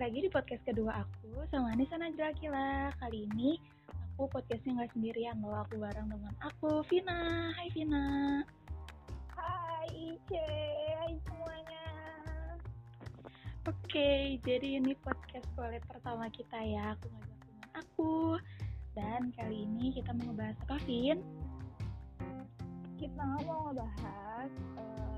Lagi di podcast kedua aku sama Anissa Najla Akila. Kali ini aku podcastnya nggak sendirian loh, aku bareng teman aku, Vina. Hai Vina. Hai Ice, hai semuanya. Oke, jadi ini podcast toilet pertama kita ya. Aku ngajak teman aku. Dan kali ini kita mau ngebahas apa, Vin? Kita mau ngebahas uh,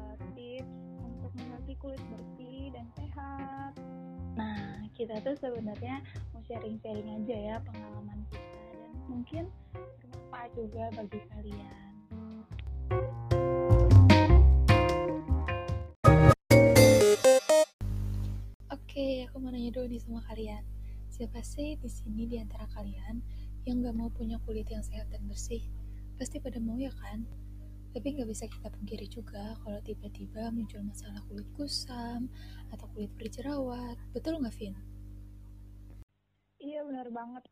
kita tuh sebenarnya mau sharing-sharing aja ya pengalaman kita dan mungkin bermanfaat juga bagi kalian. Oke, aku mau nanya dulu nih sama kalian. Siapa sih di sini di antara kalian yang gak mau punya kulit yang sehat dan bersih? Pasti pada mau ya kan? Tapi nggak bisa kita pungkiri juga kalau tiba-tiba muncul masalah kulit kusam atau kulit berjerawat. Betul nggak, Vin? Iya benar banget.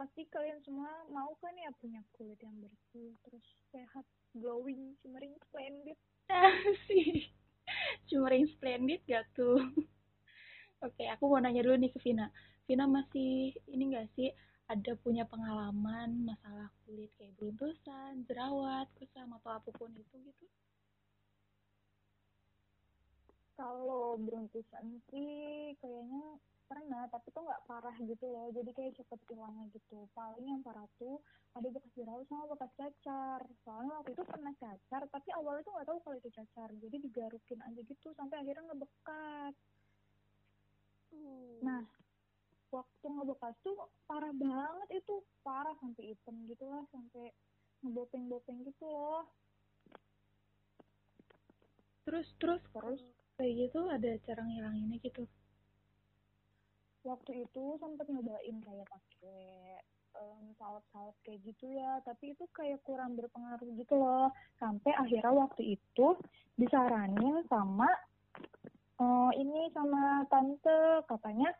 Pasti kalian semua mau kan ya punya kulit yang bersih, terus sehat, glowing, shimmering, splendid. sih, shimmering splendid gak tuh? Oke, aku mau nanya dulu nih ke Vina. Vina masih ini gak sih ada punya pengalaman masalah kulit kayak beruntusan, jerawat, kusam atau apa pun itu gitu? Kalau beruntusan sih kayaknya pernah, tapi tuh nggak parah gitu loh. Jadi kayak cepet hilangnya gitu. Paling yang parah tuh ada bekas jerawat sama bekas cacar. Soalnya waktu itu pernah cacar, tapi awalnya tuh nggak tahu kalau itu cacar. Jadi digarukin aja gitu sampai akhirnya ngebekas. Nah, waktu ngebekas tuh parah banget itu parah sampai hitam gitu lah sampai ngebopeng-bopeng gitu loh terus terus terus kayak gitu ada cara ngilanginnya gitu waktu itu sempat nyobain kayak pakai um, salep-salep kayak gitu ya tapi itu kayak kurang berpengaruh gitu loh sampai akhirnya waktu itu disaranin sama uh, ini sama tante katanya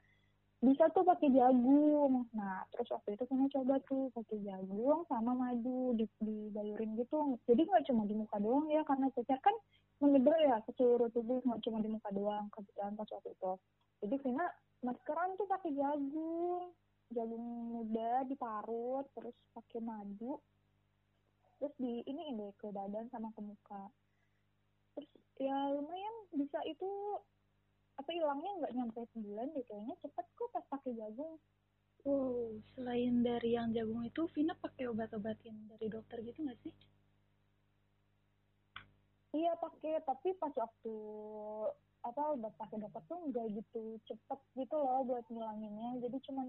bisa tuh pakai jagung. Nah, terus waktu itu kena coba tuh pakai jagung sama madu di dibayurin gitu. Jadi nggak cuma di muka doang ya, karena cacar kan menyebar ya ke seluruh tubuh, nggak cuma di muka doang kebetulan pas waktu itu. Jadi kena maskeran tuh pakai jagung, jagung muda diparut, terus pakai madu, terus di ini deh ke badan sama ke muka. Terus ya lumayan bisa itu apa hilangnya nggak nyampe sebulan deh kayaknya cepet kok pas pakai jagung. Wow selain dari yang jagung itu Vina pakai obat-obatin dari dokter gitu nggak sih? Iya pakai tapi pas waktu apa obat pakai dokter tuh nggak gitu cepet gitu loh buat ngilanginnya. Jadi cuman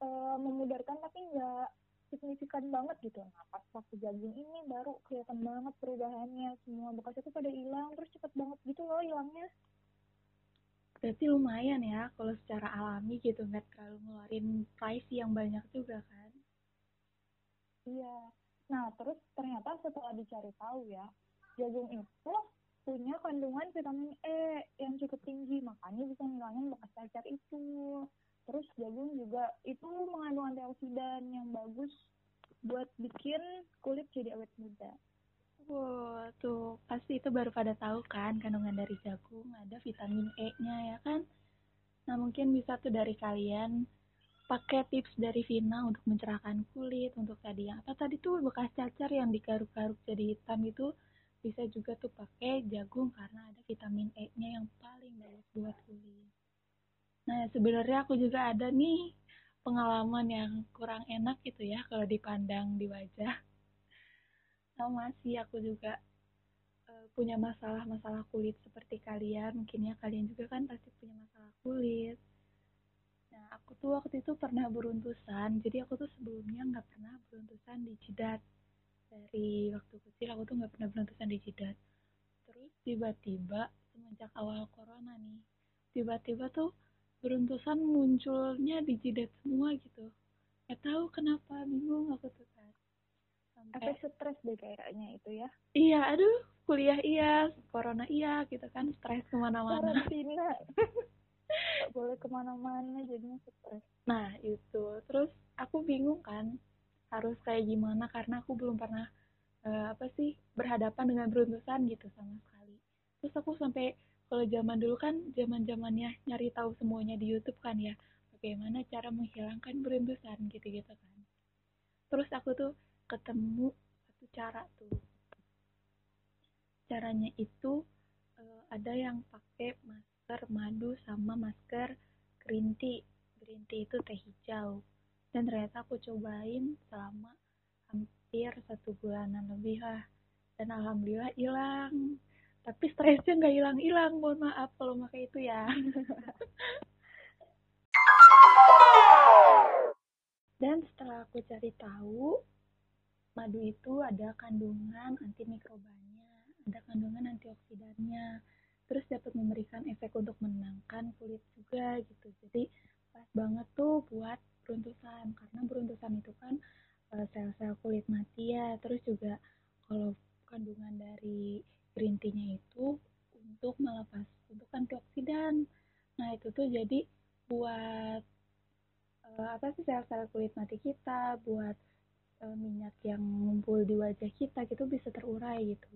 uh, memudarkan tapi nggak signifikan banget gitu. Nah pas pakai jagung ini baru kelihatan banget perubahannya. Semua bekasnya tuh pada hilang terus cepet banget gitu loh hilangnya. Berarti lumayan ya kalau secara alami gitu nggak terlalu ngeluarin price yang banyak juga kan? Iya. Nah terus ternyata setelah dicari tahu ya jagung itu punya kandungan vitamin E yang cukup tinggi makanya bisa ngilangin bekas cacar itu terus jagung juga itu mengandung antioksidan yang bagus buat bikin kulit jadi awet muda Wow, tuh pasti itu baru pada tahu kan kandungan dari jagung ada vitamin E-nya ya kan? Nah mungkin bisa tuh dari kalian pakai tips dari Vina untuk mencerahkan kulit, untuk tadi yang apa tadi tuh bekas cacar yang digaruk-garuk jadi hitam itu bisa juga tuh pakai jagung karena ada vitamin E-nya yang paling bagus buat kulit. Nah sebenarnya aku juga ada nih pengalaman yang kurang enak gitu ya kalau dipandang di wajah. Sama sih aku juga uh, punya masalah-masalah kulit seperti kalian mungkin ya kalian juga kan pasti punya masalah kulit. Nah aku tuh waktu itu pernah beruntusan jadi aku tuh sebelumnya nggak pernah beruntusan di jidat dari waktu kecil aku tuh nggak pernah beruntusan di jidat. Terus tiba-tiba semenjak awal corona nih tiba-tiba tuh beruntusan munculnya di jidat semua gitu. Nggak tahu kenapa bingung aku tuh sampai apa stres deh kayaknya itu ya? Iya aduh kuliah iya corona iya gitu kan stres ke mana-mana. Karantina. Gak boleh ke mana-mana jadinya stres. Nah itu. Terus aku bingung kan harus kayak gimana karena aku belum pernah uh, apa sih berhadapan dengan beruntusan gitu sama sekali. Terus aku sampai kalau zaman dulu kan zaman zamannya nyari tahu semuanya di YouTube kan ya bagaimana cara menghilangkan beruntusan gitu-gitu kan. Terus aku tuh ketemu satu cara tuh. Caranya itu uh, ada yang pakai masker madu sama masker green tea. Green tea itu teh hijau dan ternyata aku cobain selama hampir satu bulanan lebih lah. Dan alhamdulillah hilang. Tapi stresnya nggak hilang-hilang mohon maaf kalau pakai itu ya. Dan setelah aku cari tahu madu itu ada kandungan antimikrobanya ada kandungan antioksidannya. Terus dapat memberikan efek untuk menenangkan kulit juga gitu jadi pas banget tuh buat beruntusan karena beruntusan itu kan eh, sel-sel kulit mati ya terus juga kalau kandungan dari green tea-nya itu untuk melepas untuk antioksidan. Nah, itu tuh jadi buat uh, apa sih sel-sel kulit mati buat uh, minyak yang ngumpul di wajah kita gitu bisa terurai gitu.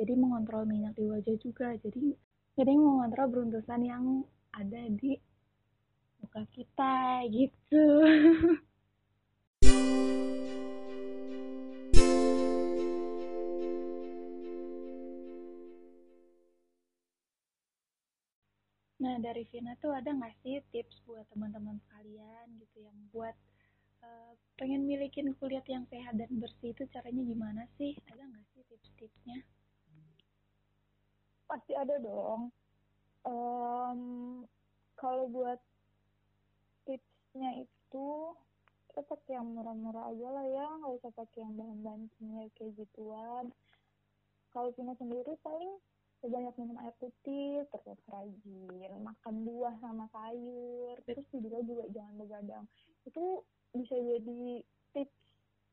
Jadi mengontrol minyak di wajah juga. Jadi jadi mengontrol beruntusan yang ada di muka kita gitu. Nah, dari Vina tuh ada nggak sih tips buat teman-teman sekalian gitu yang buat uh, pengen milikin kulit yang sehat dan bersih itu caranya gimana sih? Ada nggak sih tips-tipsnya? Pasti ada dong. Um, kalau buat tipsnya itu kita pakai yang murah-murah aja lah ya, nggak usah pakai yang bahan-bahan kimia kayak gituan. Kalau Vina sendiri paling banyak minum air putih terus rajin makan buah sama sayur terus juga juga jangan begadang itu bisa jadi tips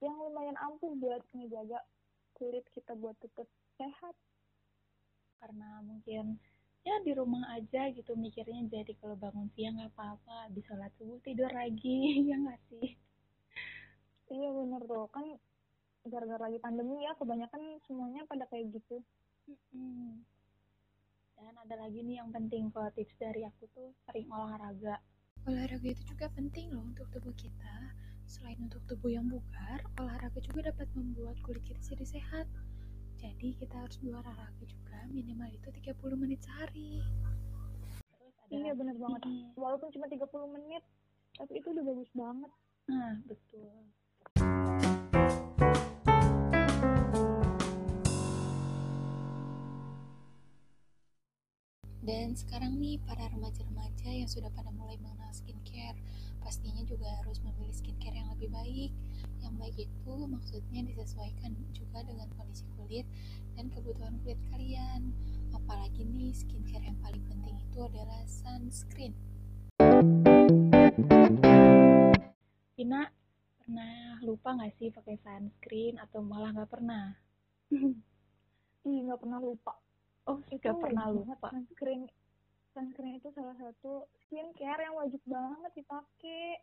yang lumayan ampuh buat menjaga kulit kita buat tetap sehat. Karena mungkin ya di rumah aja gitu mikirnya jadi kalau bangun siang nggak apa-apa bisa sholat subuh tidur lagi ya nggak sih? Iya bener tuh. Kan gara-gara lagi pandemi ya kebanyakan semuanya pada kayak gitu. Dan ada lagi nih yang penting kalau tips dari aku tuh sering olahraga olahraga itu juga penting loh untuk tubuh kita. Selain untuk tubuh yang bugar olahraga juga dapat membuat kulit kita jadi sehat. Jadi kita harus berolahraga juga minimal itu 30 menit sehari. Iya bener banget. Walaupun cuma 30 menit tapi itu udah bagus banget. Nah betul Dan sekarang nih para remaja-remaja yang sudah pada mulai mengenal skincare, pastinya juga harus memilih skincare yang lebih baik. Yang baik itu maksudnya disesuaikan juga dengan kondisi kulit dan kebutuhan kulit kalian. Apalagi nih skincare yang paling penting itu adalah sunscreen. Ina pernah lupa nggak sih pakai sunscreen atau malah nggak pernah? Ih nggak pernah lupa oh itu gak pernah lupa sunscreen sunscreen itu salah satu skincare yang wajib banget dipakai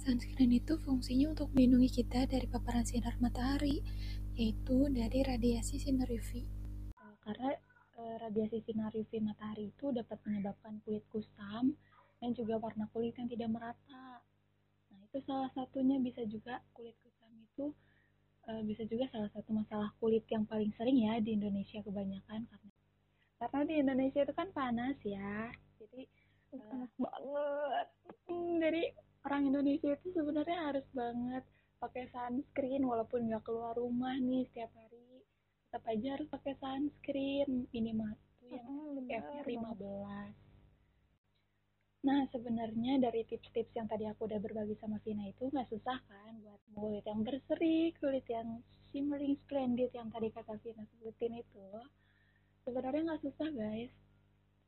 Sunscreen itu fungsinya untuk melindungi kita dari paparan sinar matahari, yaitu dari radiasi sinar UV. Eh, karena e, radiasi sinar UV matahari itu dapat menyebabkan kulit kusam dan juga warna kulit yang tidak merata. Nah, itu salah satunya bisa juga kulit kusam itu e, bisa juga salah satu masalah kulit yang paling sering ya di Indonesia kebanyakan karena karena di Indonesia itu kan panas ya jadi panas uh, banget. Hmm, jadi orang Indonesia itu sebenarnya harus banget pakai sunscreen walaupun nggak keluar rumah nih setiap hari. Tetap aja harus pakai sunscreen minimal itu yang SPF 15 Nah, sebenarnya dari tips-tips yang tadi aku udah berbagi sama Vina itu nggak susah kan buat kulit yang berseri, kulit yang shimmering splendid yang tadi kata Vina sebutin itu sebenarnya nggak susah guys.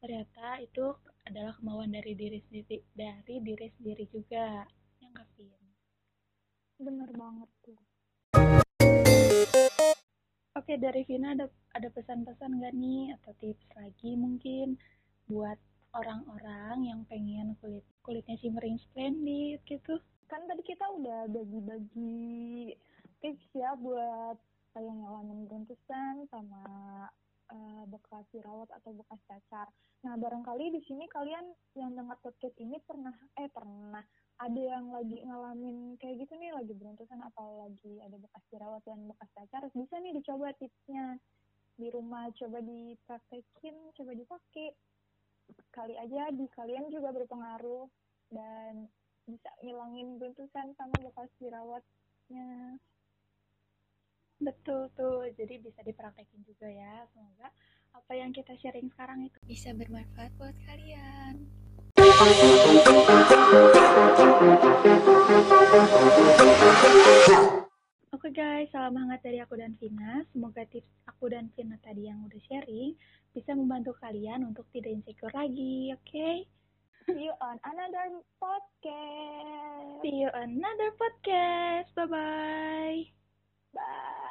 Ternyata itu adalah kemauan dari diri sendiri dari diri sendiri juga yang kafein bener banget tuh. Oke dari Vina ada ada pesan-pesan gak nih atau tips lagi mungkin buat orang-orang yang pengen kulit kulitnya shimmering splendid gitu? Kan tadi kita udah bagi-bagi tips ya buat yang ngalamin beruntusan sama uh, bekas dirawat atau bekas cacar. Nah, barangkali di sini kalian yang dengar podcast ini pernah eh pernah ada yang lagi ngalamin kayak gitu nih lagi beruntusan atau lagi ada bekas dirawat dan bekas cacar bisa nih dicoba tipsnya. Di rumah coba dipraktekin coba dipakai. Kali aja di kalian juga berpengaruh dan bisa ngilangin beruntusan sama bekas dirawatnya betul tuh jadi bisa dipraktekin juga ya semoga apa yang kita sharing sekarang itu bisa bermanfaat buat kalian Oke guys, salam hangat dari aku dan Vina. Semoga tips aku dan Vina tadi yang udah sharing bisa membantu kalian untuk tidak insecure lagi, oke? Okay? See you on another podcast. See you on another podcast. Bye-bye. Bye.